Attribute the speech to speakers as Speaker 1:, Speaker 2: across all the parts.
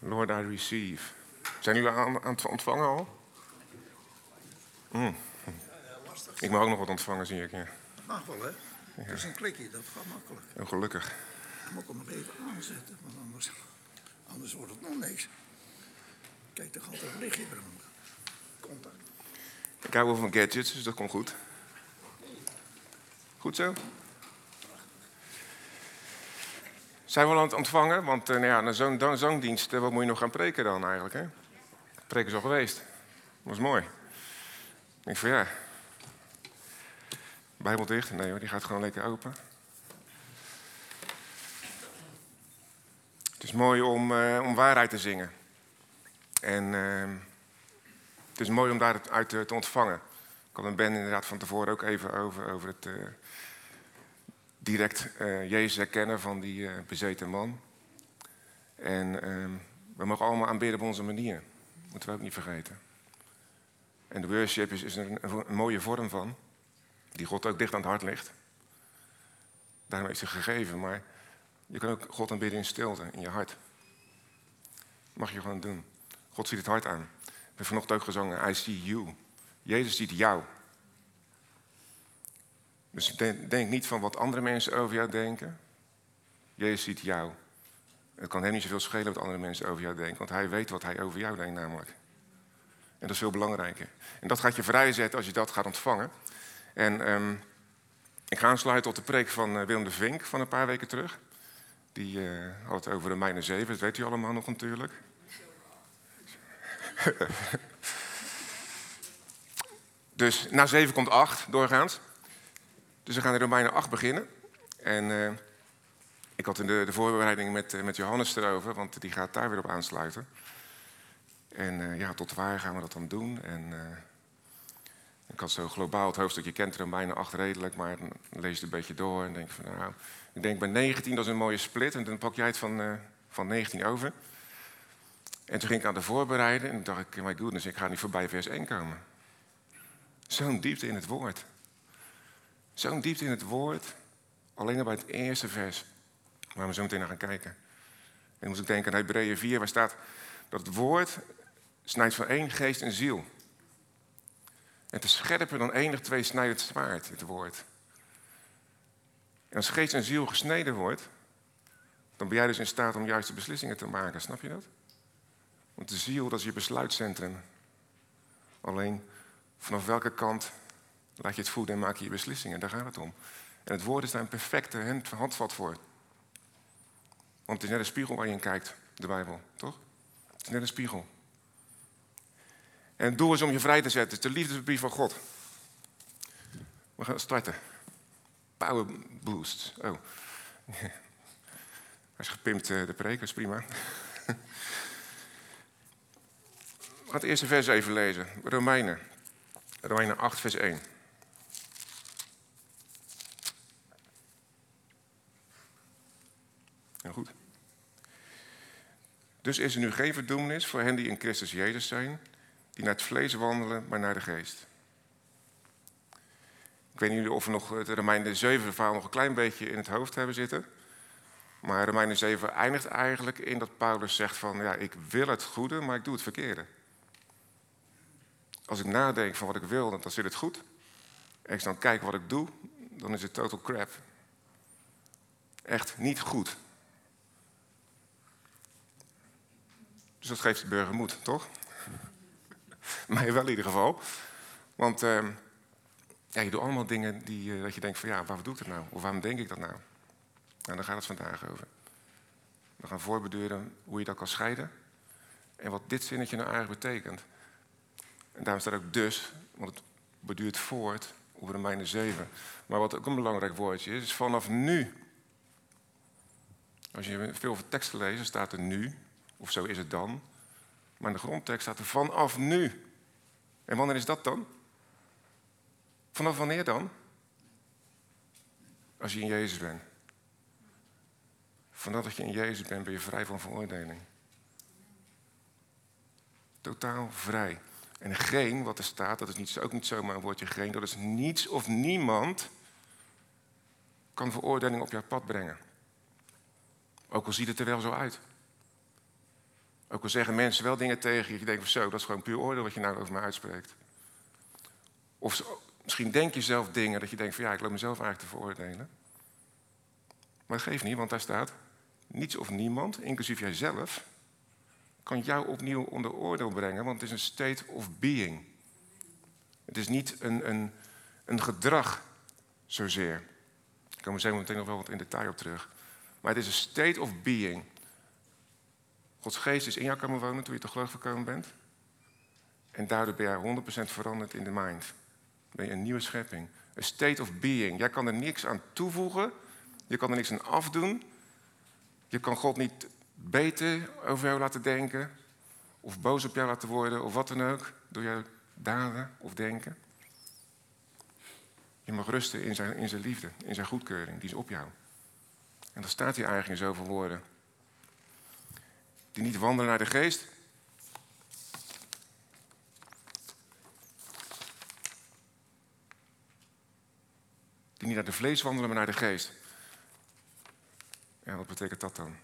Speaker 1: Lord, I receive. Zijn jullie aan, aan het ontvangen al? Mm. Ik mag ook nog wat ontvangen, zie ik. Ja.
Speaker 2: Dat mag wel, hè? Het is een klikje, dat gaat makkelijk.
Speaker 1: Oh, gelukkig.
Speaker 2: Dan moet ik hem nog even aanzetten, want anders, anders wordt het nog niks. Kijk, er gaat een lichtje branden. Contact.
Speaker 1: Ik hou wel van gadgets, dus dat komt goed. Goed zo? Zijn we al aan het ontvangen? Want uh, nou ja, zo'n zangdienst, eh, wat moet je nog gaan preken dan eigenlijk? Hè? Preken is al geweest. Dat was mooi. Ik denk van ja. Bijbel dicht? Nee hoor, die gaat gewoon lekker open. Het is mooi om, eh, om waarheid te zingen. En ehm, het is mooi om daaruit te, ontvangen. Ik had met Ben inderdaad van tevoren ook even over, over het eh, direct eh, Jezus herkennen van die eh, bezeten man. En ehm, we mogen allemaal aanbidden op onze manier. Moeten we ook niet vergeten. En de worship is, is er een, mooie vorm van, die God ook dicht aan het hart ligt. Daarom heeft hij gegeven, maar je kan ook God aanbidden in stilte, in je hart. Mag je gewoon doen. God ziet het hart aan. We hebben vanochtend ook gezongen, I see you. Jezus ziet jou. Dus denk, niet van wat andere mensen over jou denken. Jezus ziet jou. Het kan hem niet zoveel schelen wat andere mensen over jou denken, want hij weet wat hij over jou denkt namelijk. En dat is veel belangrijker. En dat gaat je vrijzetten als je dat gaat ontvangen. En ehm, ik ga aansluiten op de preek van eh, Willem de Vink van een paar weken terug. Die eh, had het over de mijne 7, dat weet u allemaal nog natuurlijk. dus na 7 komt 8 doorgaans. Dus we gaan in Romeinen 8 beginnen. En eh, ik had in de, de voorbereiding met, eh, met Johannes erover, want die gaat daar weer op aansluiten. En eh, ja, tot waar gaan we dat dan doen? En ik had zo globaal het hoofdstuk, je kent Romeinen 8 redelijk, maar dan lees je het een beetje door en denk van nou, ik denk bij 19, dat is een mooie split. En dan pak jij het van, van 19 over. En toen ging ik aan de voorbereiden en dacht ik, my goodness, ik ga niet voorbij vers 1 komen. Zo'n diepte in het woord. Zo'n diepte in het woord. Alleen al bij het eerste vers. Waar we zo meteen naar gaan kijken. En dan moest ik denken aan Hebreeën 4, waar staat dat het woord snijdt van één geest en ziel. En het is scherper dan enig tweesnijdend zwaard, het woord. En als geest en ziel gesneden wordt, dan ben jij dus in staat om juiste beslissingen te maken. Snap je dat? Want de ziel, dat is je besluitcentrum. Alleen, vanaf welke kant laat je het voeden en maak je je beslissingen? Daar gaat het om. En het woord is daar een perfecte hand- handvat voor. Want het is net een spiegel waar je in kijkt, de Bijbel, toch? Het is net een spiegel. En het doel is om je vrij te zetten. Het is de liefdesbrief van God. We gaan starten. Power boost. Oh. Is gepimpt, eh, de preek, dat is prima. Gaan het eerste vers even lezen. Romeinen. Romeinen 8, vers 1. Heel goed. Dus is er nu geen verdoemenis voor hen die in Christus Jezus zijn, die naar het vlees wandelen, maar naar de geest. Ik weet niet of we nog het Romeinen 7 verhaal nog een klein beetje in het hoofd hebben zitten. Maar Romeinen 7 eindigt eigenlijk in dat Paulus zegt van, ja, ik wil het goede, maar ik doe het verkeerde. Als ik nadenk van wat ik wil, dan zit het goed. En als ik dan kijk wat ik doe, dan is het total crap. Echt niet goed. Dus dat geeft de burger moed, toch? Mij wel in ieder geval. Want ja, je doet allemaal dingen die, uh, dat je denkt van ja, waarom doe ik dat nou? Of waarom denk ik dat nou? Nou, daar gaat het vandaag over. We gaan voorbeduren hoe je dat kan scheiden. En wat dit zinnetje nou eigenlijk betekent. En daarom staat ook dus, want het beduurt voort over Romeinen 7. Maar wat ook een belangrijk woordje is, is vanaf nu. Als je veel teksten leest, staat er nu, of zo is het dan. Maar in de grondtekst staat er vanaf nu. En wanneer is dat dan? Vanaf wanneer dan? Als je in Jezus bent. Vanaf dat je in Jezus bent, ben je vrij van veroordeling. Totaal vrij. En geen, wat er staat, dat is niet, ook niet zomaar een woordje geen, dat is niets of niemand kan veroordeling op jouw pad brengen. Ook al ziet het er wel zo uit. Ook al zeggen mensen wel dingen tegen je, je denkt van zo, dat is gewoon puur oordeel wat je nou over me uitspreekt. Of misschien denk je zelf dingen dat je denkt van ja, ik loop mezelf eigenlijk te veroordelen. Maar dat geeft niet, want daar staat, niets of niemand, inclusief jijzelf, kan jou opnieuw onder oordeel brengen, want het is een state of being. Het is niet een, een, een gedrag zozeer. Ik kom er zo meteen nog wel wat in detail op terug. Maar het is een state of being. Gods geest is in jou komen wonen toen je te geloof gekomen bent. En daardoor ben jij 100% veranderd in de mind. Ben je een nieuwe schepping. Een state of being. Jij kan er niks aan toevoegen. Je kan er niks aan afdoen. Je kan God niet beter over jou laten denken. Of boos op jou laten worden. Of wat dan ook. Door jouw daden of denken. Je mag rusten in zijn, in zijn liefde. In zijn goedkeuring. Die is op jou. En dan staat hier eigenlijk in zoveel woorden. Die niet wandelen naar de geest. Die niet naar de vlees wandelen, maar naar de geest. Ja, wat betekent dat dan?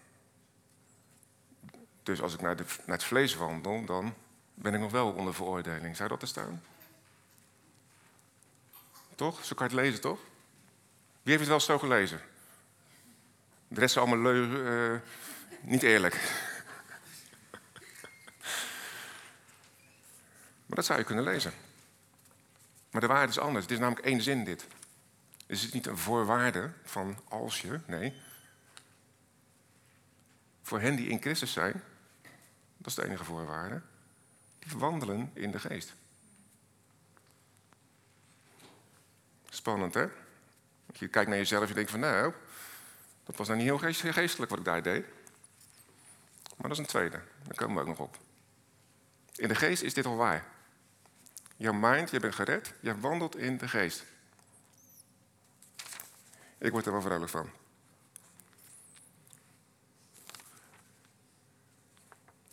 Speaker 1: Dus als ik naar, de, naar het vlees wandel, dan ben ik nog wel onder veroordeling. Zou dat er staan? Toch? Zo kan je het lezen, toch? Wie heeft het wel zo gelezen? De rest is allemaal leugen, uh, niet eerlijk. Maar dat zou je kunnen lezen. Maar de waarde is anders. Het is namelijk één zin dit. Dus het is niet een voorwaarde van als je, nee. Voor hen die in Christus zijn, dat is de enige voorwaarde, die wandelen in de geest. Spannend, hè? Je kijkt naar jezelf en je denkt van, nou, dat was nou niet heel geestelijk wat ik daar deed. Maar dat is een tweede. Daar komen we ook nog op. In de geest is dit al waar. Jouw mind, je bent gered, je wandelt in de geest. Ik word er wel vrolijk van.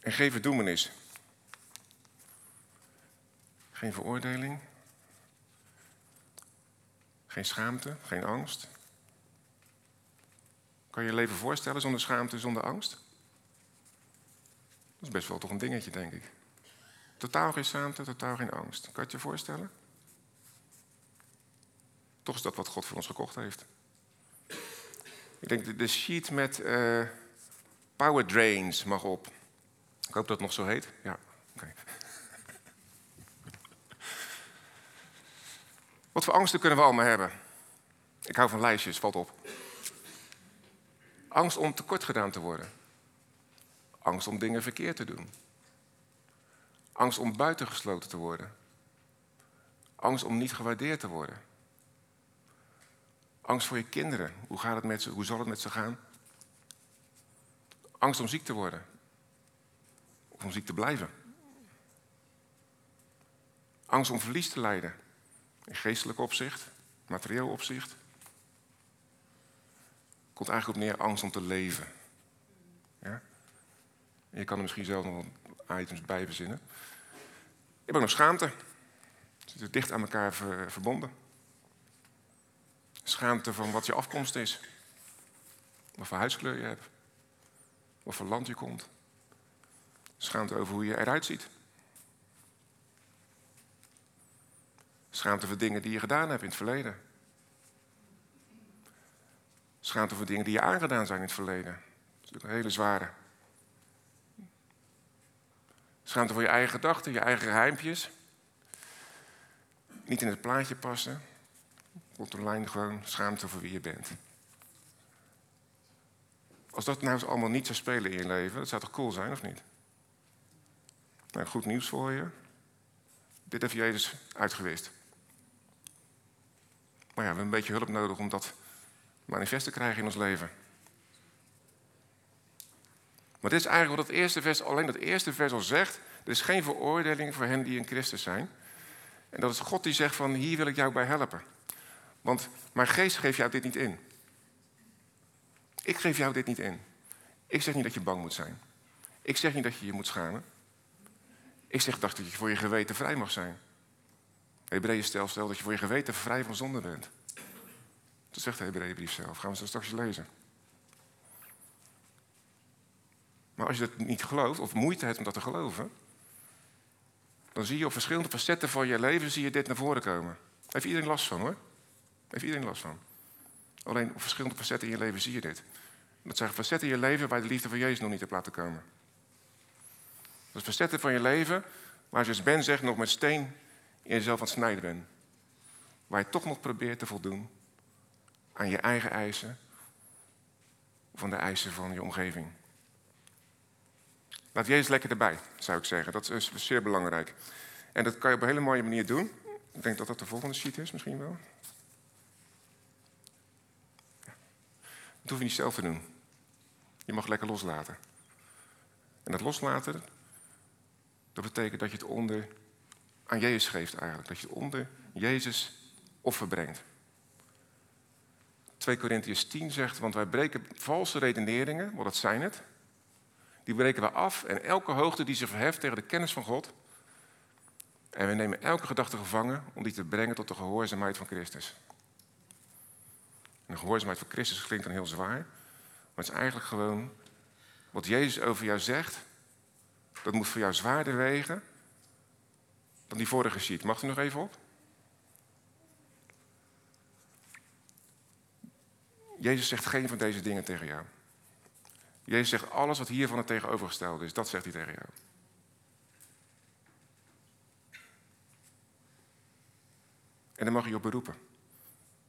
Speaker 1: En geen verdoemenis. Geen veroordeling. Geen schaamte, geen angst. Kan je je leven voorstellen zonder schaamte, zonder angst? Dat is best wel toch een dingetje, denk ik. Totaal geen schaamte, totaal geen angst. Kan je het je voorstellen? Toch is dat wat God voor ons gekocht heeft. Ik denk de sheet met uh, power drains mag op. Ik hoop dat het nog zo heet. Ja, oké. Wat voor angsten kunnen we allemaal hebben? Ik hou van lijstjes, valt op. Angst om tekort gedaan te worden. Angst om dingen verkeerd te doen. Angst om buitengesloten te worden. Angst om niet gewaardeerd te worden. Angst voor je kinderen. Hoe, gaat het met ze? Hoe zal het met ze gaan? Angst om ziek te worden. Of om ziek te blijven. Angst om verlies te lijden. In geestelijk opzicht, materieel opzicht. Komt eigenlijk op neer angst om te leven. Ja? En je kan er misschien zelf nog items bij verzinnen. Je hebt ook nog schaamte. Ze zitten dicht aan elkaar verbonden. Schaamte van wat je afkomst is. Wat voor huidskleur je hebt. Wat voor land je komt. Schaamte over hoe je eruit ziet. Schaamte voor dingen die je gedaan hebt in het verleden. Schaamte voor dingen die je aangedaan zijn in het verleden. Dat is natuurlijk een hele zware. Schaamte voor je eigen gedachten, je eigen geheimpjes. Niet in het plaatje passen. Bottom lijn gewoon schaamte voor wie je bent. Als dat nou eens allemaal niet zou spelen in je leven, dat zou toch cool zijn, of niet? Nou, goed nieuws voor je. Dit heeft Jezus uitgewist. Maar ja, we hebben een beetje hulp nodig om dat manifest te krijgen in ons leven. Maar dit is eigenlijk wat het eerste vers, alleen dat eerste vers al zegt. Er is geen veroordeling voor hen die in Christus zijn. En dat is God die zegt van hier wil ik jou bij helpen. Want mijn geest geeft jou dit niet in. Ik geef jou dit niet in. Ik zeg niet dat je bang moet zijn. Ik zeg niet dat je je moet schamen. Ik zeg dat je voor je geweten vrij mag zijn. Hebreeën stel, stel dat je voor je geweten vrij van zonde bent. Dat zegt de Hebreeënbrief zelf. Gaan we zo straks lezen. Maar als je dat niet gelooft, of moeite hebt om dat te geloven, dan zie je op verschillende facetten van je leven zie je dit naar voren komen. Heeft iedereen last van hoor. Heeft iedereen last van. Alleen op verschillende facetten in je leven zie je dit. Dat zijn facetten in je leven waar je de liefde van Jezus nog niet hebt laten komen. Dat is facetten van je leven waar, zoals Ben zegt, nog met steen in jezelf aan het snijden bent. Waar je toch nog probeert te voldoen aan je eigen eisen of aan de eisen van je omgeving. Laat Jezus lekker erbij, zou ik zeggen. Dat is zeer belangrijk. En dat kan je op een hele mooie manier doen. Ik denk dat dat de volgende sheet is, misschien wel. Dat hoef je niet zelf te doen. Je mag lekker loslaten. En dat loslaten, dat betekent dat je het onder aan Jezus geeft eigenlijk. Dat je het onder Jezus offer brengt. 2 Korintiërs 10 zegt, want wij breken valse redeneringen, wat dat zijn het. Die breken we af en elke hoogte die zich verheft tegen de kennis van God. En we nemen elke gedachte gevangen om die te brengen tot de gehoorzaamheid van Christus. En de gehoorzaamheid van Christus klinkt dan heel zwaar, maar het is eigenlijk gewoon wat Jezus over jou zegt, dat moet voor jou zwaarder wegen dan die vorige sheet. Mag u nog even op? Jezus zegt geen van deze dingen tegen jou. Jezus zegt alles wat hiervan het tegenovergestelde is, dat zegt hij tegen jou. En dan mag je je op beroepen.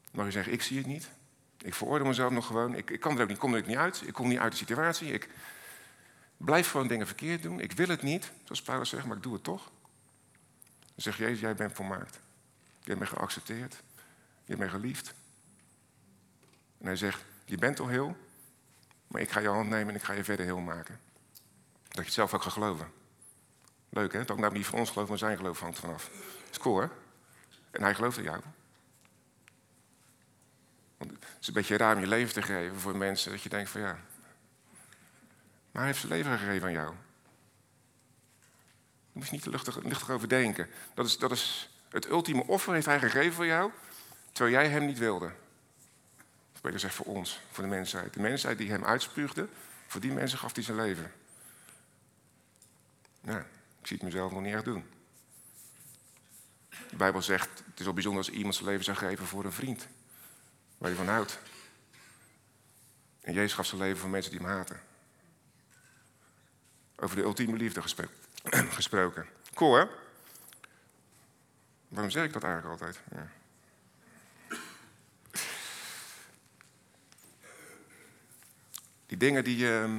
Speaker 1: Dan mag je zeggen, ik zie het niet. Ik veroordeel mezelf nog gewoon. Ik, ik kan er ook niet, kom er ook niet uit. Ik kom niet uit de situatie. Ik blijf gewoon dingen verkeerd doen. Ik wil het niet, zoals Paulus zegt, maar ik doe het toch. Dan zegt Jezus, jij bent volmaakt. Jij bent geaccepteerd. Je bent geliefd. En hij zegt, je bent al heel, maar ik ga je hand nemen en ik ga je verder heel maken. Dat je het zelf ook gaat geloven. Leuk hè? Dat ook niet van ons geloof, maar zijn geloof hangt vanaf. Hè? En hij gelooft in jou. Want het is een beetje raar om je leven te geven voor mensen dat je denkt van ja. Maar hij heeft zijn leven gegeven aan jou. Daar moet je niet te luchtig, luchtig over denken. Dat is, dat is het ultieme offer heeft hij gegeven voor jou, terwijl jij hem niet wilde. Beter gezegd voor ons, voor de mensheid. De mensheid die hem uitspuugde, voor die mensen gaf hij zijn leven. Nou, ik zie het mezelf nog niet echt doen. De Bijbel zegt, het is wel bijzonder als iemand zijn leven zou geven voor een vriend. Waar hij van houdt. En Jezus gaf zijn leven voor mensen die hem haten. Over de ultieme liefde gesproken. Cool? Waarom zeg ik dat eigenlijk altijd? Ja. Die dingen die. Uh,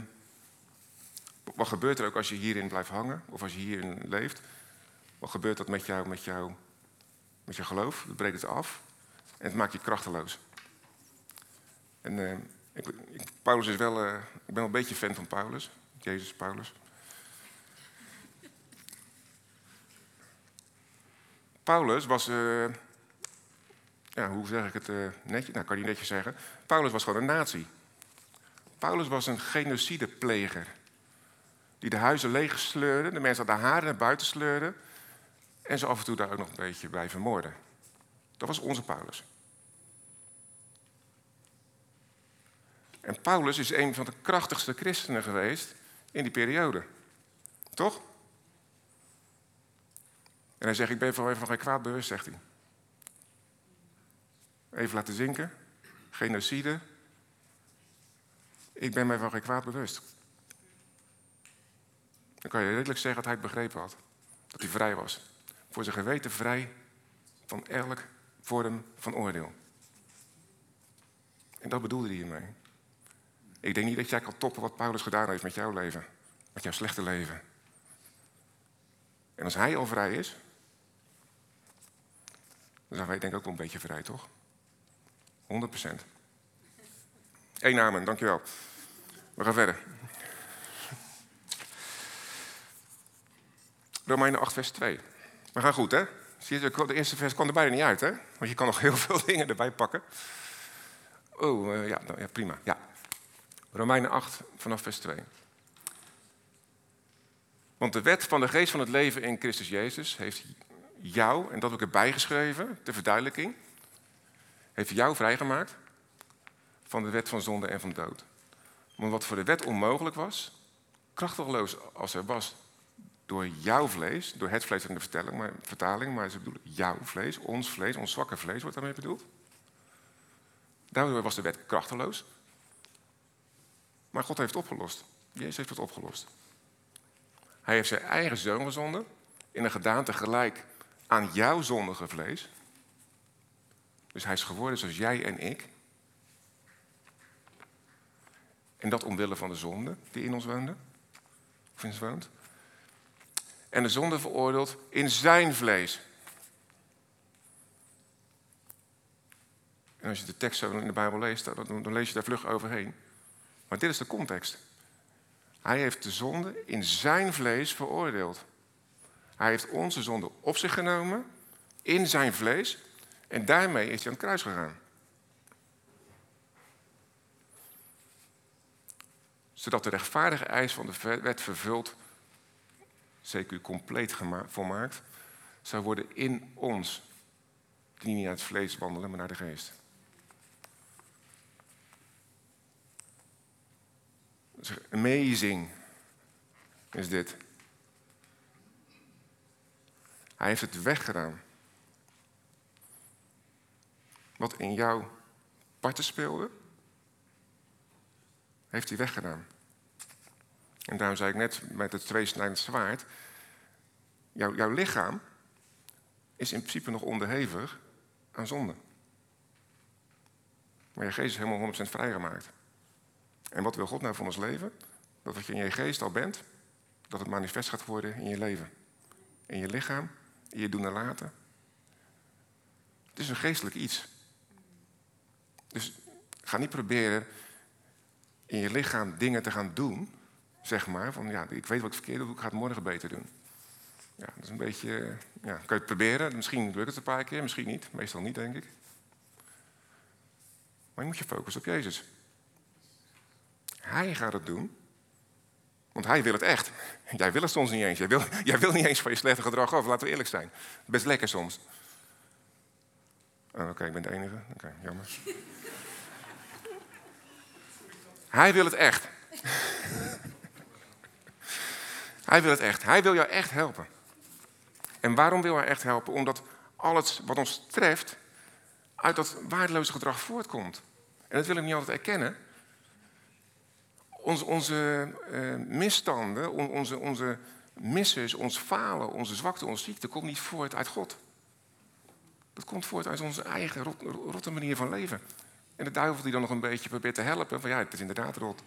Speaker 1: wat gebeurt er ook als je hierin blijft hangen? Of als je hierin leeft? Wat gebeurt dat met jou, met jou, met je geloof? Het breekt het af en het maakt je krachteloos. En uh, ik, ik, Paulus is wel, uh, ik ben wel een beetje fan van Paulus. Jezus Paulus. Paulus was, uh, ja, hoe zeg ik het uh, netjes? Nou, kan je netjes zeggen. Paulus was gewoon een nazi. Paulus was een genocidepleger. Die de huizen leeg sleurde, de mensen aan de haren naar buiten sleurde. En ze af en toe daar ook nog een beetje bij vermoorden. Dat was onze Paulus. En Paulus is een van de krachtigste christenen geweest in die periode. Toch? En hij zegt, ik ben van geen kwaad bewust, zegt hij. Even laten zinken. Genocide. Ik ben mij van geen kwaad bewust. Dan kan je redelijk zeggen dat hij het begrepen had. Dat hij vrij was. Voor zijn geweten vrij van elk vorm van oordeel. En dat bedoelde hij hiermee. Ik denk niet dat jij kan toppen wat Paulus gedaan heeft met jouw leven. Met jouw slechte leven. En als hij al vrij is, dan zijn wij denk ik ook wel een beetje vrij, toch? 100 procent. Eén amen, dankjewel. We gaan verder. Romeinen 8, vers 2. We gaan goed, hè? Zie je, de eerste vers kwam er bijna niet uit, hè? Want je kan nog heel veel dingen erbij pakken. Oh, uh, ja, nou, ja, prima. Ja. Romeinen 8, vanaf vers 2. Want de wet van de geest van het leven in Christus Jezus heeft jou, en dat heb ik erbij geschreven, de verduidelijking, heeft jou vrijgemaakt van de wet van zonde en van dood. Want wat voor de wet onmogelijk was, krachteloos als hij was door jouw vlees, door het vlees in de vertelling, maar, vertaling, maar ze bedoelen jouw vlees, ons vlees, ons zwakke vlees wordt daarmee bedoeld. Daardoor was de wet krachteloos. Maar God heeft het opgelost. Jezus heeft het opgelost. Hij heeft zijn eigen zoon gezonden in een gedaante gelijk aan jouw zondige vlees. Dus hij is geworden zoals jij en ik. En dat omwille van de zonde die in ons woonde. Of in ons woont. En de zonde veroordeeld in zijn vlees. En als je de tekst zo in de Bijbel leest, dan lees je daar vlug overheen. Maar dit is de context. Hij heeft de zonde in zijn vlees veroordeeld. Hij heeft onze zonde op zich genomen, in zijn vlees, en daarmee is hij aan het kruis gegaan. Zodat de rechtvaardige eis van de wet vervuld, zeker compleet volmaakt, zou worden in ons, die niet naar het vlees wandelen, maar naar de geest. Amazing is dit. Hij heeft het weggedaan. Wat in jouw parten speelde, heeft hij weggedaan. En daarom zei ik net met het tweesnijdend zwaard, jouw, jouw lichaam is in principe nog onderhevig aan zonde. Maar je geest is helemaal 100% vrijgemaakt. En wat wil God nou van ons leven? Dat wat je in je geest al bent, dat het manifest gaat worden in je leven. In je lichaam, in je doen en laten. Het is een geestelijk iets. Dus ga niet proberen in je lichaam dingen te gaan doen, zeg maar. Van ja, ik weet wat ik verkeerd doe, ik ga het morgen beter doen. Ja, dat is een beetje, ja, kan je het proberen. Misschien lukt het een paar keer, misschien niet. Meestal niet, denk ik. Maar je moet je focussen op Jezus. Hij gaat het doen. Want hij wil het echt. Jij wil het soms niet eens. Jij wil, jij wil niet eens van je slechte gedrag af, laten we eerlijk zijn. Best lekker soms. Oh, Oké, ik ben de enige. Oké, jammer. hij wil het echt. hij wil het echt. Hij wil jou echt helpen. En waarom wil hij echt helpen? Omdat alles wat ons treft uit dat waardeloze gedrag voortkomt. En dat wil ik niet altijd erkennen onze, onze uh, misstanden, onze, onze misses, ons falen, onze zwakte, onze ziekte komt niet voort uit God. Dat komt voort uit onze eigen rot, rotte manier van leven. En de duivel die dan nog een beetje probeert te helpen, van ja, het is inderdaad rot.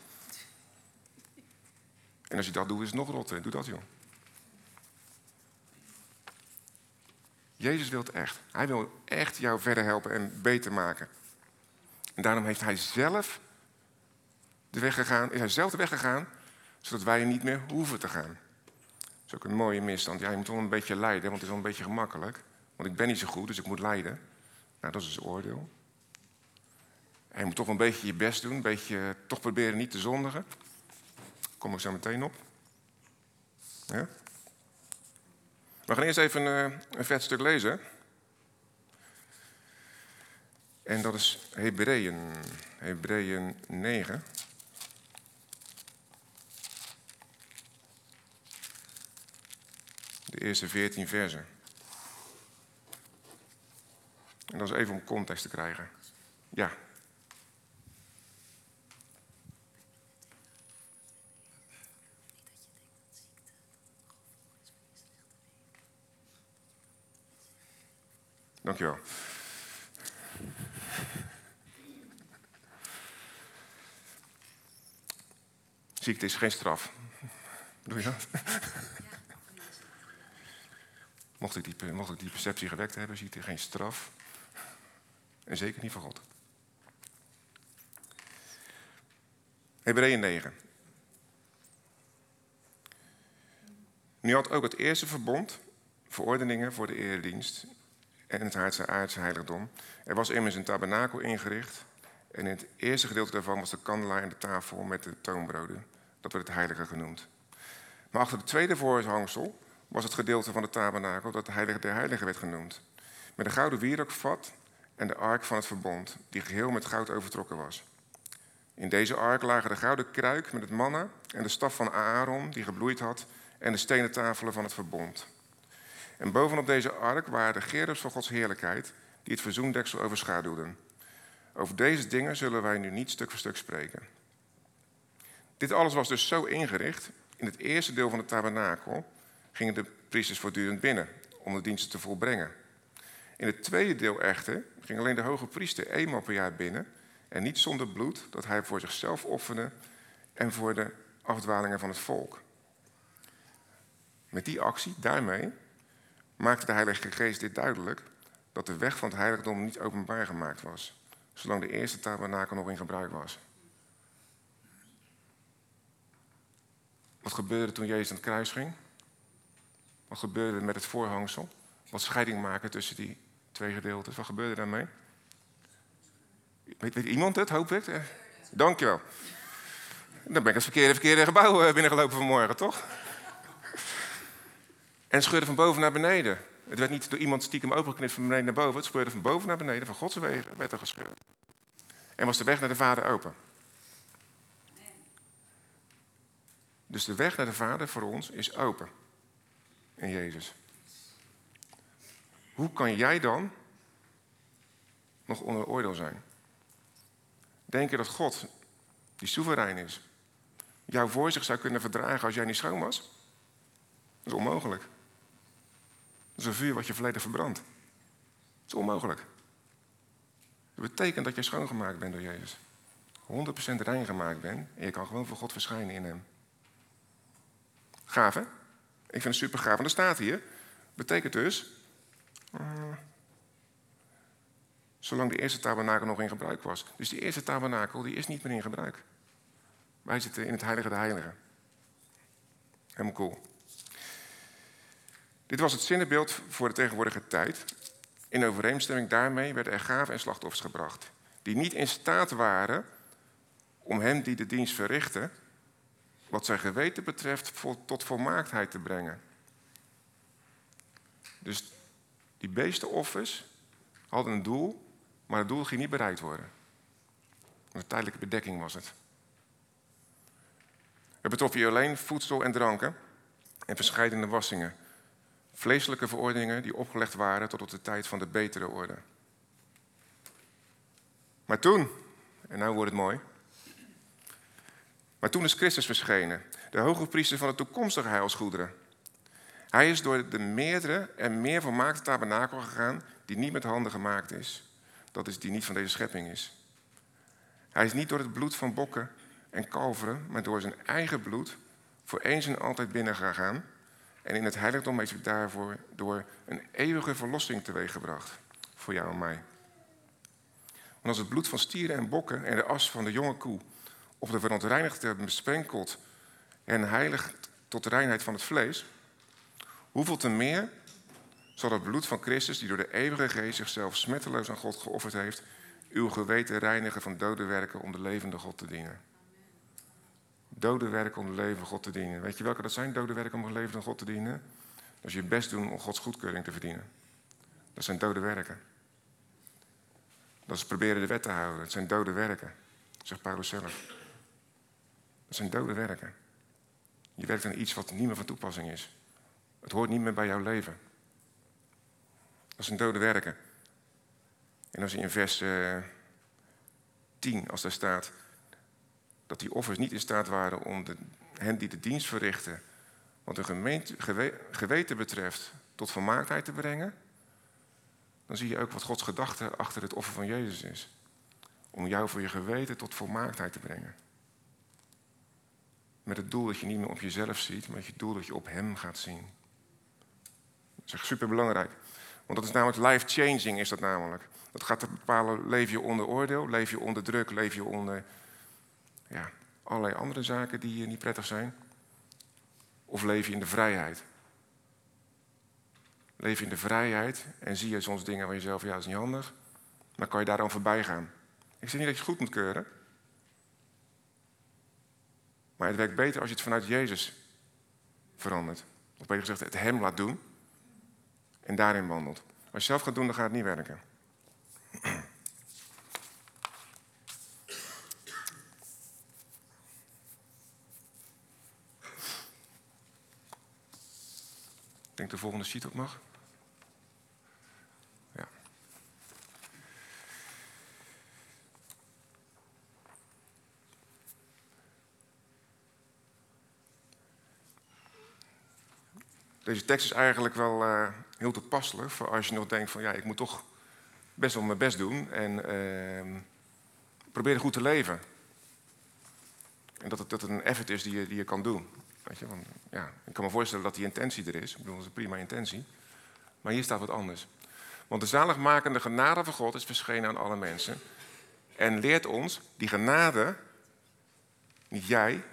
Speaker 1: En als je dat doet, is het nog rotter. Doe dat, joh. Jezus wil het echt. Hij wil echt jou verder helpen en beter maken. En daarom heeft hij zelf de weg gegaan, is hij zelf de weg gegaan, zodat wij niet meer hoeven te gaan. Dat is ook een mooie misstand. Ja, je moet wel een beetje lijden, want het is wel een beetje gemakkelijk. Want ik ben niet zo goed, dus ik moet lijden. Nou, dat is het oordeel. En je moet toch een beetje je best doen, een beetje toch proberen niet te zondigen. Kom ik zo meteen op. Ja? We gaan eerst even een, eh, een vet stuk lezen. En dat is Hebreeën, Hebreeën 9. De eerste veertien versen. En dat is even om context te krijgen. Ja. Dankjewel. Ziekte is geen straf. Doe je dat? Mocht ik, die, mocht ik die perceptie gewekt hebben, hij geen straf. En zeker niet van God. Hebreeën 9. Nu had ook het eerste verbond verordeningen voor de eredienst en het aardse, heiligdom. Er was immers een tabernakel ingericht. En in het eerste gedeelte daarvan was de kandelaar en de tafel met de toonbroden. Dat werd het heilige genoemd. Maar achter het tweede voorhangsel was het gedeelte van de tabernakel dat de heilige der heiligen werd genoemd. Met een gouden wierookvat en de ark van het verbond, die geheel met goud overtrokken was. In deze ark lagen de gouden kruik met het manna en de staf van Aaron die gebloeid had en de stenen tafelen van het verbond. En bovenop deze ark waren de gerubs van Gods heerlijkheid die het verzoendeksel overschaduwden. Over deze dingen zullen wij nu niet stuk voor stuk spreken. Dit alles was dus zo ingericht. In het eerste deel van de tabernakel gingen de priesters voortdurend binnen om de diensten te volbrengen. In het tweede deel echter ging alleen de hoge priester eenmaal per jaar binnen en niet zonder bloed dat hij voor zichzelf offerde en voor de afdwalingen van het volk. Met die actie, daarmee, maakte de Heilige Geest dit duidelijk dat de weg van het heiligdom niet openbaar gemaakt was, zolang de eerste tabernakel nog in gebruik was. Wat gebeurde toen Jezus aan het kruis ging? Wat gebeurde met het voorhangsel? Wat scheiding maken tussen die twee gedeeltes? Wat gebeurde daarmee? Weet, weet iemand het, hoop ik? Eh, dankjewel. Dan ben ik het verkeerde, verkeerde gebouw eh, binnengelopen vanmorgen, toch? En scheurde van boven naar beneden. Het werd niet door iemand stiekem opengeknipt van beneden naar boven. Het scheurde van boven naar beneden, van Gods wegen werd er gescheurd. En was de weg naar de Vader open. Dus de weg naar de Vader voor ons is open. In Jezus. Hoe kan jij dan nog onder oordeel zijn? Denken dat God, die soeverein is, jou voor zich zou kunnen verdragen als jij niet schoon was? Dat is onmogelijk. Is vuur wat je volledig verbrandt. Dat is onmogelijk. Dat betekent dat je schoongemaakt bent door Jezus. 100% rein gemaakt bent en je kan gewoon voor God verschijnen in Hem. Gaaf? Ik vind het super gaaf. En dat staat hier. Betekent dus. Uh, zolang de eerste tabernakel nog in gebruik was. Dus die eerste tabernakel die is niet meer in gebruik. Wij zitten in het Heilige de Heiligen. Helemaal cool. Dit was het zinnenbeeld voor de tegenwoordige tijd. In overeenstemming daarmee werden er gaven en slachtoffers gebracht. Die niet in staat waren om hen die de dienst verrichten wat zijn geweten betreft, tot volmaaktheid te brengen. Dus die beestenoffers hadden een doel, maar het doel ging niet bereikt worden. Een tijdelijke bedekking was het. Het betrof hier alleen voedsel en dranken en verscheidene wassingen. Vleeselijke verordeningen die opgelegd waren tot op de tijd van de betere orde. Maar toen, en nou wordt het mooi, maar toen is Christus verschenen, de hoge priester van de toekomstige heilsgoederen. Hij is door de meerdere en meer volmaakte tabernakel gegaan die niet met handen gemaakt is. Dat is die niet van deze schepping is. Hij is niet door het bloed van bokken en kalveren, maar door zijn eigen bloed voor eens en altijd binnengegaan. En in het heiligdom heeft hij daarvoor door een eeuwige verlossing teweeggebracht. Voor jou en mij. Want als het bloed van stieren en bokken en de as van de jonge koe of de verontreinigd hebben besprenkeld en heiligt tot de reinheid van het vlees, hoeveel te meer zal het bloed van Christus, die door de eeuwige geest zichzelf smetteloos aan God geofferd heeft, uw geweten reinigen van dode werken om de levende God te dienen. Dode werken om de levende God te dienen. Weet je welke dat zijn, dode werken om de levende God te dienen? Dat is je best doen om Gods goedkeuring te verdienen. Dat zijn dode werken. Dat is proberen de wet te houden. Dat zijn dode werken, zegt Paulus zelf. Dat zijn dode werken. Je werkt aan iets wat niet meer van toepassing is. Het hoort niet meer bij jouw leven. Dat zijn dode werken. En als je in vers uh, eh, 10, als daar staat dat die offers niet in staat waren om de, hen die de dienst verrichten, wat hun gemeente, geweten betreft, tot volmaaktheid te brengen, dan zie je ook wat Gods gedachte achter het offer van Jezus is. Om jou voor je geweten tot volmaaktheid te brengen. Met het doel dat je niet meer op jezelf ziet, maar met het doel dat je op Hem gaat zien. Dat is echt superbelangrijk. Want dat is namelijk life-changing, is dat namelijk. Dat gaat bepalen, leef je onder oordeel, leef je onder druk, leef je onder ja, allerlei andere zaken die niet prettig zijn. Of leef je in de vrijheid. Leef je in de vrijheid en zie je soms dingen waar je zelf, ja, dat is niet handig. Maar kan je daar dan voorbij gaan. Ik zeg niet dat je het goed moet keuren. Maar het werkt beter als je het vanuit Jezus verandert. Of beter gezegd, het Hem laat doen en daarin wandelt. Als je zelf gaat doen, dan gaat het niet werken. Denk de volgende sheet ook mag. Ja. Deze tekst is eigenlijk wel uh, heel toepasselijk voor als je nog denkt van ja, ik moet toch best wel mijn best doen en uh, probeer goed te leven. En dat het, dat een effort is die je, die je kan doen. Want, ja, ik kan me voorstellen dat die intentie er is. Ik bedoel, dat is een prima intentie. Maar hier staat wat anders. Want de zaligmakende genade van God is verschenen aan alle mensen. En leert ons, die genade, niet jij,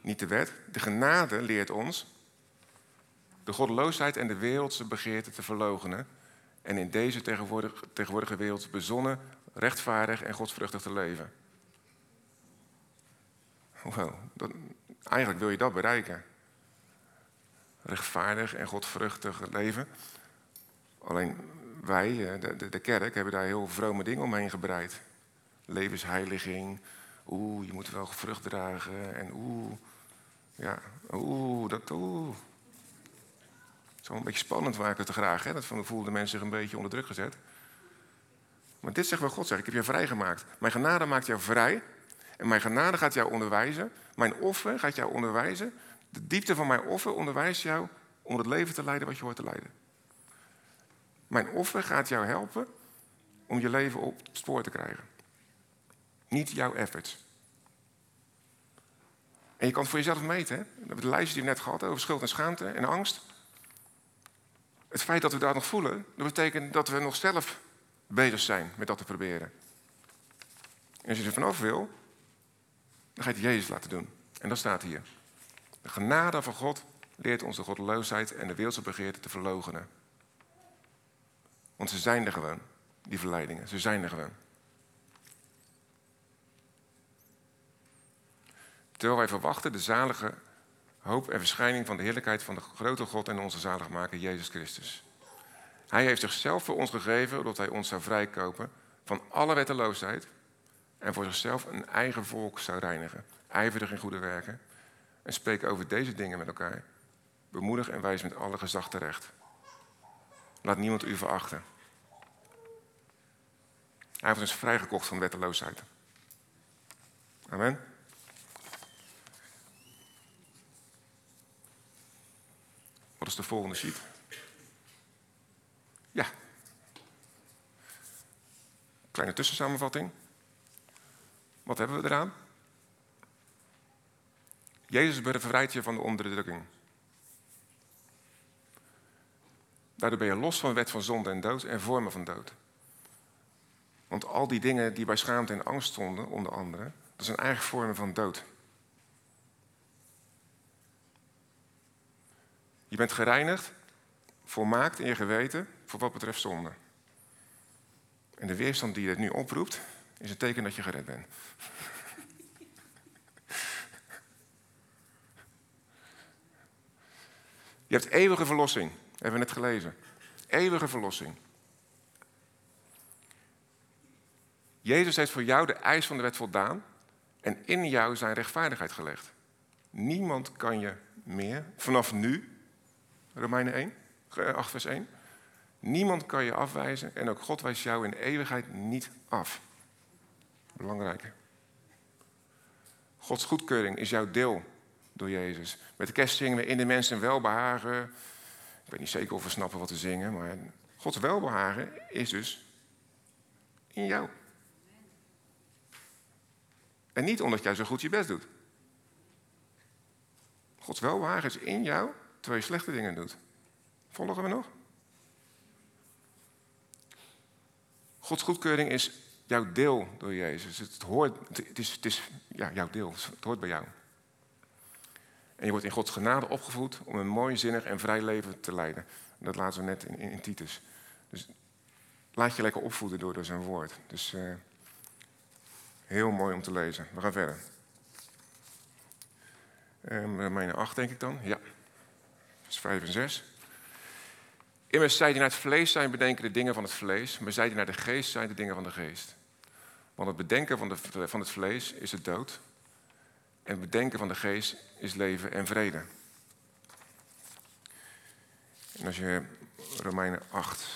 Speaker 1: niet de wet, de genade leert ons de goddeloosheid en de wereldse begeerte te verlogenen. En in deze tegenwoordige, wereld bezonnen, rechtvaardig en godsvruchtig te leven. Wel, eigenlijk wil je dat bereiken. Rechtvaardig en godvruchtig leven. Alleen wij, eh, de, de, kerk, hebben daar heel vrome dingen omheen gebreid. Levensheiliging. Oeh, je moet wel vrucht dragen. En oeh, ja, oeh, dat oeh. Het is wel een beetje spannend waar ik het te graag. Hè? Dat voelden mensen zich een beetje onder druk gezet. Maar dit zegt wel God, zegt, ik heb je vrijgemaakt. Mijn genade maakt jou vrij. En mijn genade gaat jou onderwijzen. Mijn offer gaat jou onderwijzen. De diepte van mijn offer onderwijst jou om het leven te leiden wat je hoort te leiden. Mijn offer gaat jou helpen om je leven op het spoor te krijgen. Niet jouw efforts. En je kan het voor jezelf meten. Hè? Hebben de lijstje die we net gehad over schuld en schaamte en angst. Het feit dat we dat nog voelen, dat betekent dat we nog zelf bezig zijn met dat te proberen. En als je er vanaf wil, dan ga je het Jezus laten doen. En dat staat hier. De genade van God leert ons de goddeloosheid en de wereldse begeerte te verlogenen. Want ze zijn er gewoon, die verleidingen. Ze zijn er gewoon. Terwijl wij verwachten de zalige hoop en verschijning van de heerlijkheid van de grote God en onze zaligmaker Jezus Christus. Hij heeft zichzelf voor ons gegeven, omdat hij ons zou vrijkopen van alle wetteloosheid en voor zichzelf een eigen volk zou reinigen, ijverig in goede werken en spreek over deze dingen met elkaar. Bemoedig en wijs met alle gezag terecht. Laat niemand u verachten. Hij heeft ons vrijgekocht van wetteloosheid. Amen. Wat is de volgende sheet? Ja. Kleine tussensamenvatting. Wat hebben we eraan? Jezus bevrijdt je van de onderdrukking. Daardoor ben je los van de wet van zonde en dood en vormen van dood. Want al die dingen die bij schaamte en angst stonden, onder andere, dat zijn eigen vormen van dood. Je bent gereinigd, volmaakt in je geweten voor wat betreft zonde. En de weerstand die het nu oproept, is een teken dat je gered bent. Je hebt eeuwige verlossing, hebben we net gelezen. Eeuwige verlossing. Jezus heeft voor jou de eis van de wet voldaan en in jou zijn rechtvaardigheid gelegd. Niemand kan je meer, vanaf nu, Romeinen 1, 8 vers 1, niemand kan je afwijzen en ook God wijst jou in eeuwigheid niet af. Belangrijk. Gods goedkeuring is jouw deel door Jezus. Met de kerst zingen we in de mensen welbehagen. Ik weet niet zeker of we snappen wat we zingen, maar Gods welbehagen is dus in jou. En niet omdat jij zo goed je best doet. Gods welbehagen is in jou terwijl je slechte dingen doet. Volgen we nog? Gods goedkeuring is jouw deel door Jezus. Het, hoort, het is, het is ja, jouw deel, het hoort bij jou. En je wordt in Gods genade opgevoed om een mooi, zinnig en vrij leven te leiden. Dat laten we net in, in, Titus. Dus laat je lekker opvoeden door, door zijn woord. Dus uh, heel mooi om te lezen. We gaan verder. Um, Romeinen 8 denk ik dan. Ja. Vers 5 en 6. Immers zij die naar het vlees zijn, bedenken de dingen van het vlees. Maar zij die naar de geest zijn, de dingen van de geest. Want het bedenken van, de, van het vlees is het dood. En het bedenken van de geest is leven en vrede. En als je Romeinen 8.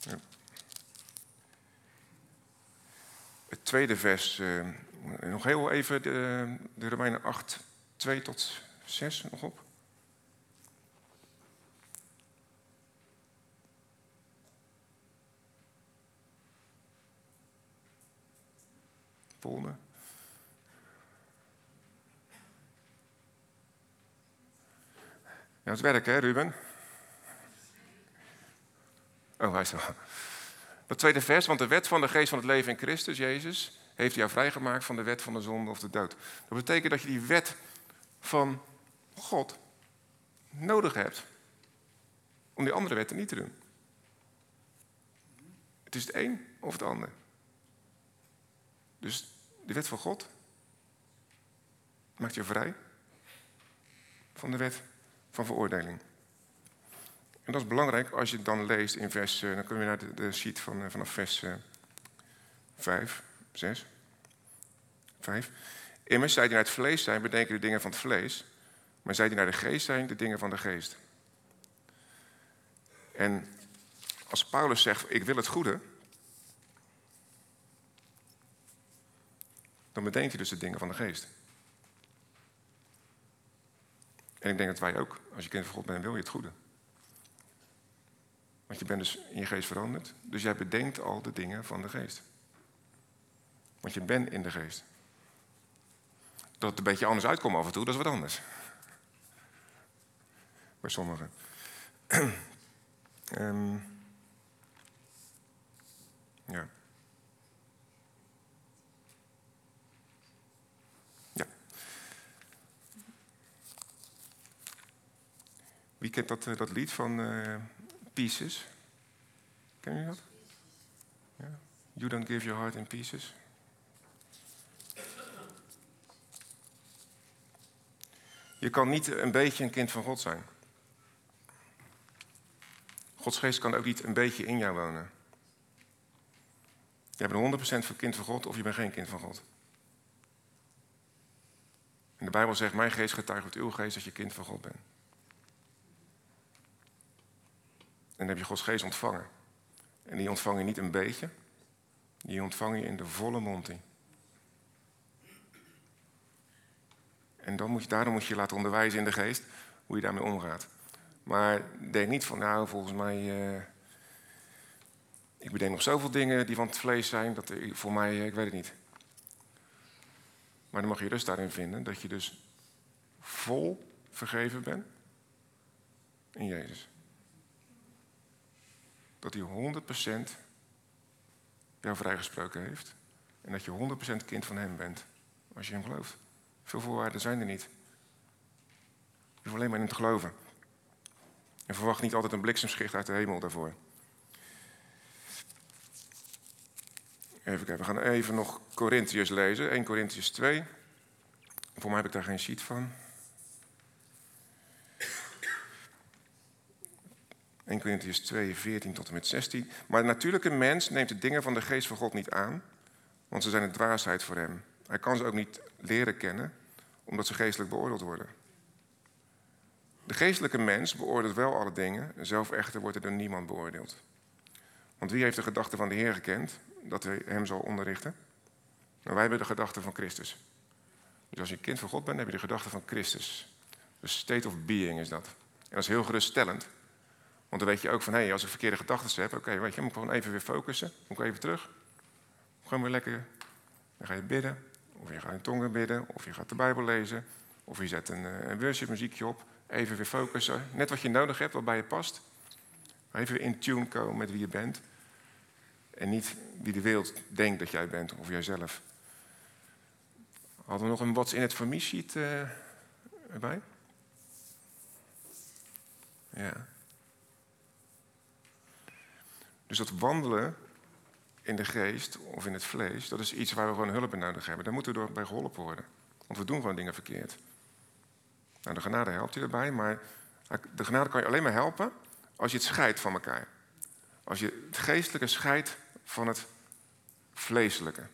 Speaker 1: Ja. Het tweede vers. Uh, nog heel even de, de Romeinen 8, 2 tot 6 nog op. Polder. Ja, het werk, hè, Ruben? Oh, hij is er. Dat tweede vers, want de wet van de geest van het leven in Christus, Jezus, heeft jou vrijgemaakt van de wet van de zonde of de dood. Dat betekent dat je die wet van God nodig hebt om die andere wetten niet te doen. Het is het een of het ander. Dus de wet van God maakt je vrij van de wet van veroordeling. En dat is belangrijk als je het dan leest in vers, eh, dan kunnen we naar de, sheet van, eh, vanaf vers 5, 6, 5. Immers, zij die naar het vlees zijn, bedenken de dingen van het vlees, maar zij die naar de geest zijn, de dingen van de geest. En als Paulus zegt, ik wil het goede, dan bedenk je dus de dingen van de geest. En ik denk dat wij ook, als je kind van God bent, wil je het goede. Want je bent dus in je geest veranderd. Dus jij bedenkt al de dingen van de geest. Want je bent in de geest. Dat het een beetje anders uitkomt af en toe, dat is wat anders. Bij sommigen. um, ja. Wie kent dat, eh, lied van uh, Pieces? Ken je dat? You don't give your heart in pieces. Je kan niet een beetje een kind van God zijn. Gods geest kan ook niet een beetje in jou wonen. Je bent 100% voor kind van God of je bent geen kind van God. En de Bijbel zegt, mijn geest getuigt uw geest dat je kind van God bent. En dan heb je Gods geest ontvangen. En die ontvang je niet een beetje, die ontvang je in de volle monty. En dan moet je, daarom moet je je laten onderwijzen in de geest hoe je daarmee omgaat. Maar denk niet van, nou, volgens mij. Uh, ik bedenk nog zoveel dingen die van het vlees zijn, dat voor mij, uh, ik weet het niet. Maar dan mag je rust daarin vinden dat je dus vol vergeven bent in Jezus dat hij 100% jou vrijgesproken heeft. En dat je 100% kind van hem bent, als je hem gelooft. Veel voorwaarden zijn er niet. Je hoeft alleen maar in hem te geloven. En verwacht niet altijd een bliksemschicht uit de hemel daarvoor. Even kijken, we gaan even nog Corinthiërs lezen. 1 Corinthiërs 2. Voor mij heb ik daar geen sheet van. 1 Corinthians 2, 14 tot en met 16. Maar de natuurlijke mens neemt de dingen van de geest van God niet aan, want ze zijn een dwaasheid voor hem. Hij kan ze ook niet leren kennen, omdat ze geestelijk beoordeeld worden. De geestelijke mens beoordeelt wel alle dingen, zelf echter wordt er door niemand beoordeeld. Want wie heeft de gedachte van de Heer gekend, dat hij hem zal onderrichten? Nou, wij hebben de gedachte van Christus. Dus als je kind van God bent, heb je de gedachte van Christus. De state of being is dat. En dat is heel geruststellend. Want dan weet je ook van, hé, hey, als ik verkeerde gedachten heb, oké, weet je, moet ik gewoon even weer focussen. Moet ik even terug. Gewoon weer lekker. Dan ga je bidden, of je gaat in tongen bidden, of je gaat de Bijbel lezen, of je zet een, eh, een worship muziekje op. Even weer focussen. Net wat je nodig hebt, wat bij je past. Even in tune komen met wie je bent. En niet wie de wereld denkt dat jij bent, of jijzelf. Hadden we nog een What's in het for me sheet uh, erbij? Ja. Dus dat wandelen in de geest of in het vlees, dat is iets waar we gewoon hulp bij nodig hebben. Daar moeten we door bij geholpen worden. Want we doen gewoon dingen verkeerd. Nou, de genade helpt je erbij, maar de genade kan je alleen maar helpen als je het scheidt van elkaar. Als je het geestelijke scheidt van het vleeselijke.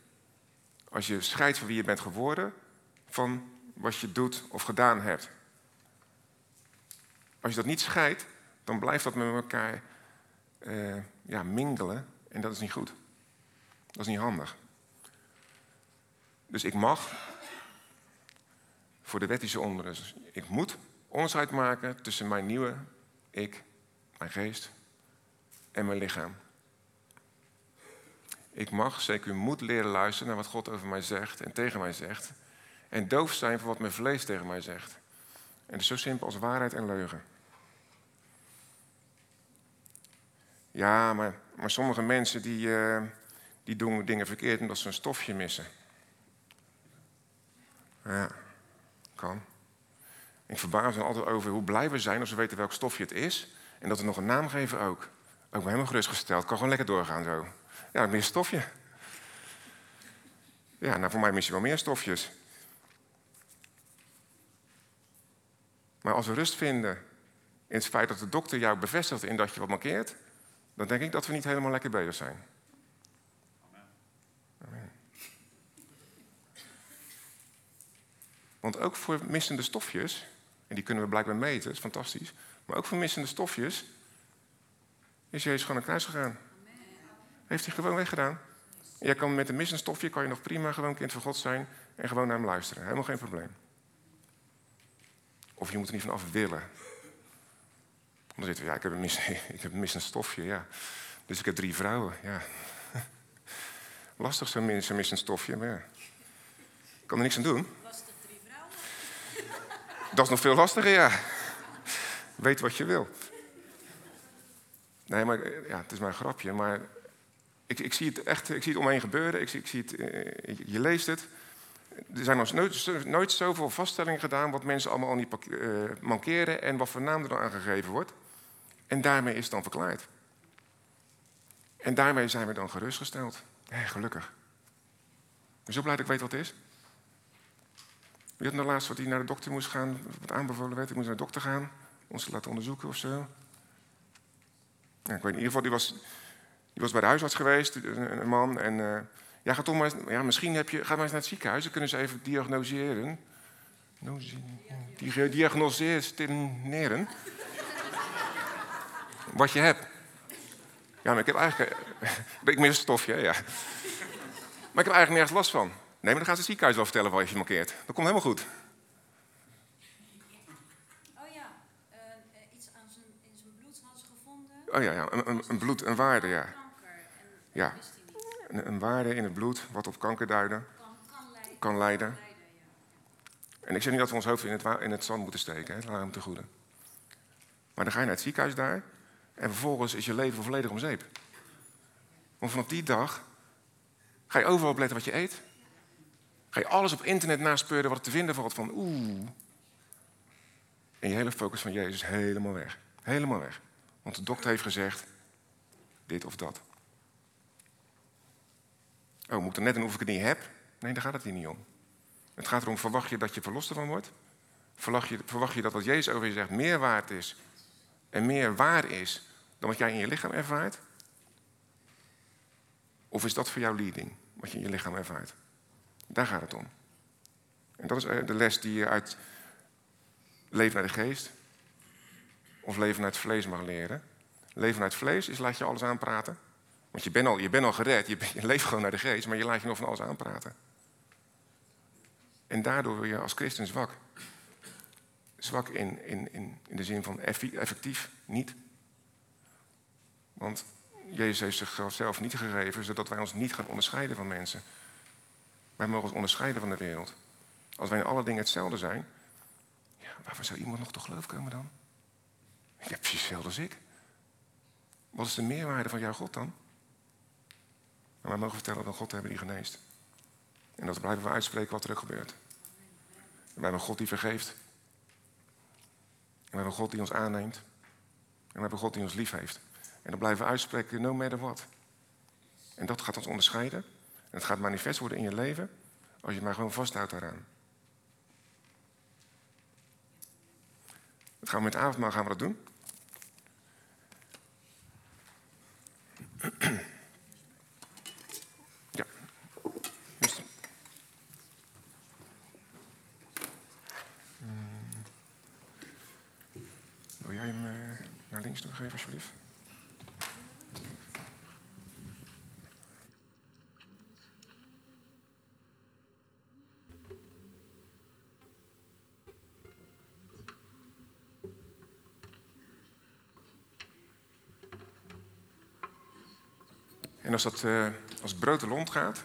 Speaker 1: Als je scheidt van wie je bent geworden, van wat je doet of gedaan hebt. Als je dat niet scheidt, dan blijft dat met elkaar uh, ja, mingelen. En dat is niet goed. Dat is niet handig. Dus ik mag voor de wettische onrust. Ik moet onderscheid maken tussen mijn nieuwe ik, mijn geest en mijn lichaam. Ik mag, zeker moet leren luisteren naar wat God over mij zegt en tegen mij zegt. En doof zijn voor wat mijn vlees tegen mij zegt. En het is zo simpel als waarheid en leugen. Ja, maar, maar sommige mensen die, eh, die doen dingen verkeerd omdat ze een stofje missen. Ja, kan. Ik verbaas me altijd over hoe blij we zijn als we weten welk stofje het is. En dat we nog een naam geven ook. Ook ben helemaal gerustgesteld. Kan gewoon lekker doorgaan zo. Ja, meer stofje. Ja, nou voor mij mis je wel meer stofjes. Maar als we rust vinden in het feit dat de dokter jou bevestigt in dat je wat markeert, dan denk ik dat we niet helemaal lekker bezig zijn. Amen. Want ook voor missende stofjes, en die kunnen we blijkbaar meten, dat is fantastisch, maar ook voor missende stofjes is Jezus gewoon naar kruis gegaan. Heeft hij gewoon weggedaan. Jij kan met een missend stofje kan je nog prima gewoon kind van God zijn en gewoon naar hem luisteren. Helemaal geen probleem. Of je moet er niet vanaf willen. Dan zitten we, ja, ik heb een, mis, ik heb een missend stofje, ja. Dus ik heb drie vrouwen, ja. Lastig zo'n mis, missend stofje, maar ja. Ik kan er niks aan doen. Lastig drie vrouwen? Dat is nog veel lastiger, ja. Weet wat je wil. Nee, maar ja, het is maar een grapje, maar ik, ik, zie het echt, ik zie het omheen gebeuren. Ik, ik zie het, eh, je leest het. Er zijn nog nooit, nooit zoveel vaststellingen gedaan wat mensen allemaal al niet uh, mankeren en wat voor naam er dan aangegeven wordt. En daarmee is het dan verklaard. En daarmee zijn we dan gerustgesteld. Hé, gelukkig. Ik ben zo blij dat ik weet wat het is. Wie had nou laatst wat hij naar de dokter moest gaan, wat aanbevolen werd, ik moest naar de dokter gaan, ons te laten onderzoeken of zo. Ik weet in ieder geval, die was, die was bij de huisarts geweest, een, man. En uh, ja, ga toch maar, ja, misschien heb je, ga maar eens naar het ziekenhuis, dan kunnen ze even diagnoseren. Diagnoseren wat je hebt. Ja, maar ik heb eigenlijk... ik mis een stofje, ja. Maar ik heb eigenlijk nergens last van. Nee, maar dan gaat het ziekenhuis wel vertellen wat je markeert. Dat komt helemaal goed.
Speaker 3: Oh ja, uh, iets aan zijn, in zijn bloed hadden ze gevonden.
Speaker 1: Oh ja, ja. Een, een, een bloed, een waarde, ja. Ja, een, een, waarde in het bloed wat op kanker duidde. Kan, kan leiden. Kan leiden. En ik zeg niet dat we ons hoofd in het, in het zand moeten steken, hè. laat hem te goede. Maar dan ga je naar het ziekenhuis daar. En vervolgens is je leven volledig om zeep. Want vanaf die dag ga je overal opletten wat je eet. Ga je alles op internet naspeuren wat er te vinden valt van oeh. En je hele focus van Jezus helemaal weg. Helemaal weg. Want de dokter heeft gezegd dit of dat. Oh, moet er net een of ik het niet heb? Nee, daar gaat het hier niet om. Het gaat erom, verwacht je dat je verlost ervan wordt? Verwacht je, verwacht je dat wat Jezus over je zegt meer waard is en meer waar is dan wat jij in je lichaam ervaart? Of is dat voor jou leading, wat je in je lichaam ervaart? Daar gaat het om. En dat is eh, de les die je uit leven naar de geest of leven naar het vlees mag leren. Leven naar het vlees is laat je alles aanpraten. Want je bent al, je bent al gered, je, je leeft gewoon naar de geest, maar je laat je nog van alles aanpraten. En daardoor word je als christen zwak. Zwak in, in, in, in de zin van effectief niet. Want Jezus heeft zichzelf niet gegeven zodat wij ons niet gaan onderscheiden van mensen. Wij mogen ons onderscheiden van de wereld. Als wij in alle dingen hetzelfde zijn, ja, waarvoor zou iemand nog tot geloof komen dan? Ik heb precies hetzelfde als ik. Wat is de meerwaarde van jouw God dan? Maar wij mogen vertellen dat we God hebben die geneest. En dat blijven we uitspreken wat er gebeurt. En wij hebben een God die vergeeft. We hebben God die ons aanneemt. En we hebben God die ons lief heeft. En dan blijven we uitspreken, no matter what. En dat gaat ons onderscheiden. En het gaat manifest worden in je leven als je maar gewoon vasthoudt daaraan. Dat gaan we met avondmaal gaan we dat doen. Wil jij hem eh, naar links doorgeven, alsjeblieft? En als dat eh, als brood de lont gaat,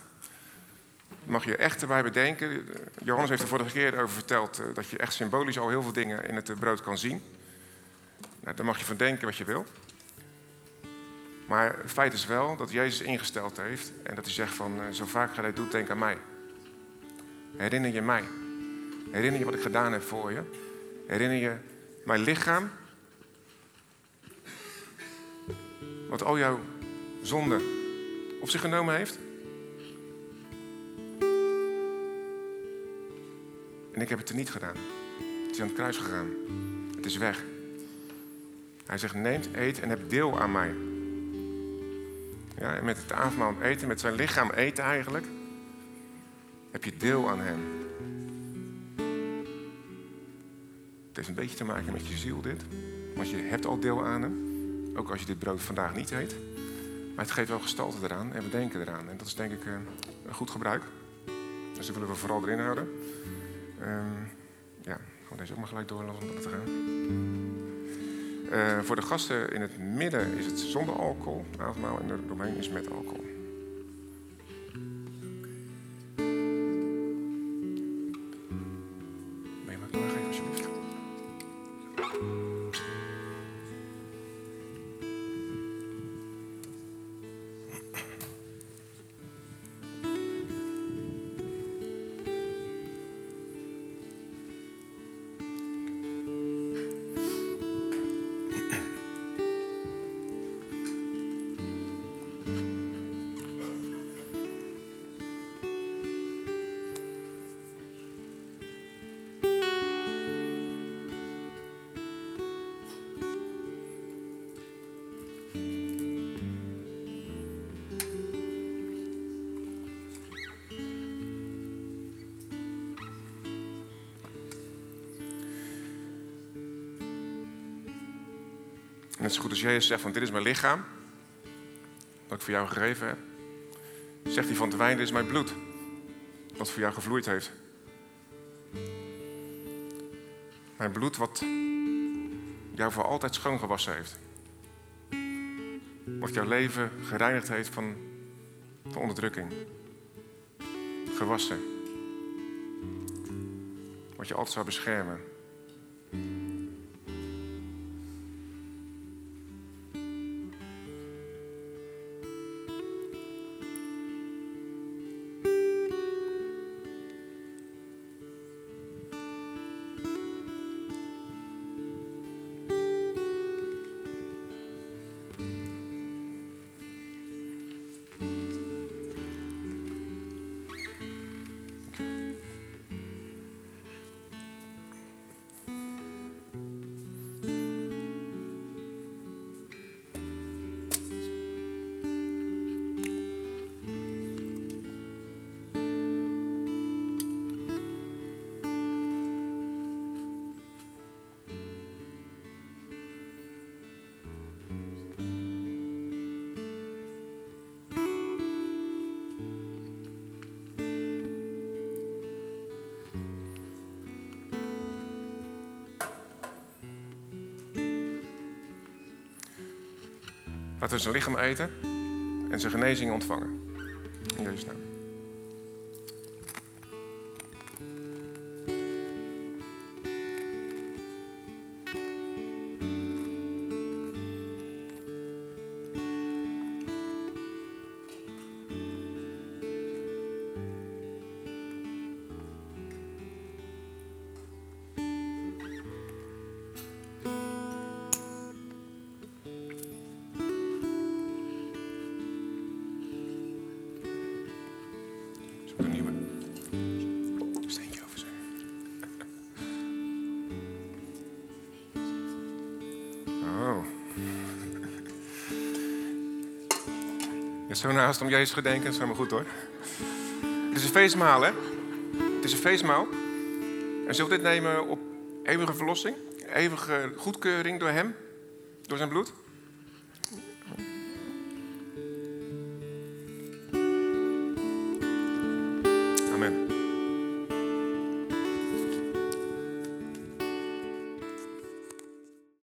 Speaker 1: mag je echt erbij bedenken. Johannes heeft er vorige keer over verteld eh, dat je echt symbolisch al heel veel dingen in het eh, brood kan zien. Nou, daar mag je van denken wat je wil. Maar het feit is wel dat Jezus ingesteld heeft en dat hij zegt van zo vaak je dit doet, denk aan mij. Herinner je mij. Herinner je wat ik gedaan heb voor je. Herinner je mijn lichaam. Wat al jouw zonden op zich genomen heeft. En ik heb het er niet gedaan. Het is aan het kruis gegaan. Het is weg. Hij zegt, neemt, eet en heb deel aan mij. Ja, en met het avondmaal eten, met zijn lichaam eten eigenlijk, heb je deel aan hem. Het heeft een beetje te maken met je ziel dit. Want je hebt al deel aan hem. Ook als je dit brood vandaag niet eet. Maar het geeft wel gestalte eraan en we denken eraan. En dat is denk ik eh, een goed gebruik. Dus dat willen we vooral erin houden. Um, ja, gewoon deze ook maar gelijk doorlaten om te gaan. Uh, voor de gasten in het midden is het zonder alcohol, avondmaal, en de domein is met alcohol. Net zo goed als Jezus zegt van dit is mijn lichaam, dat ik voor jou gegeven heb. Zegt hij van de wijn, dit is mijn bloed, wat voor jou gevloeid heeft. Mijn bloed wat jou voor altijd schoongewassen heeft. Wat jouw leven gereinigd heeft van, van onderdrukking. Gewassen. Wat je altijd zou beschermen. Laten we zijn lichaam eten en zijn genezing ontvangen. Zo naast om Jezus gedenken, dat is helemaal goed hoor. Het is een feestmaal, hè? Het is een feestmaal. En we dit nemen op eeuwige verlossing? eeuwige goedkeuring door hem, door zijn bloed?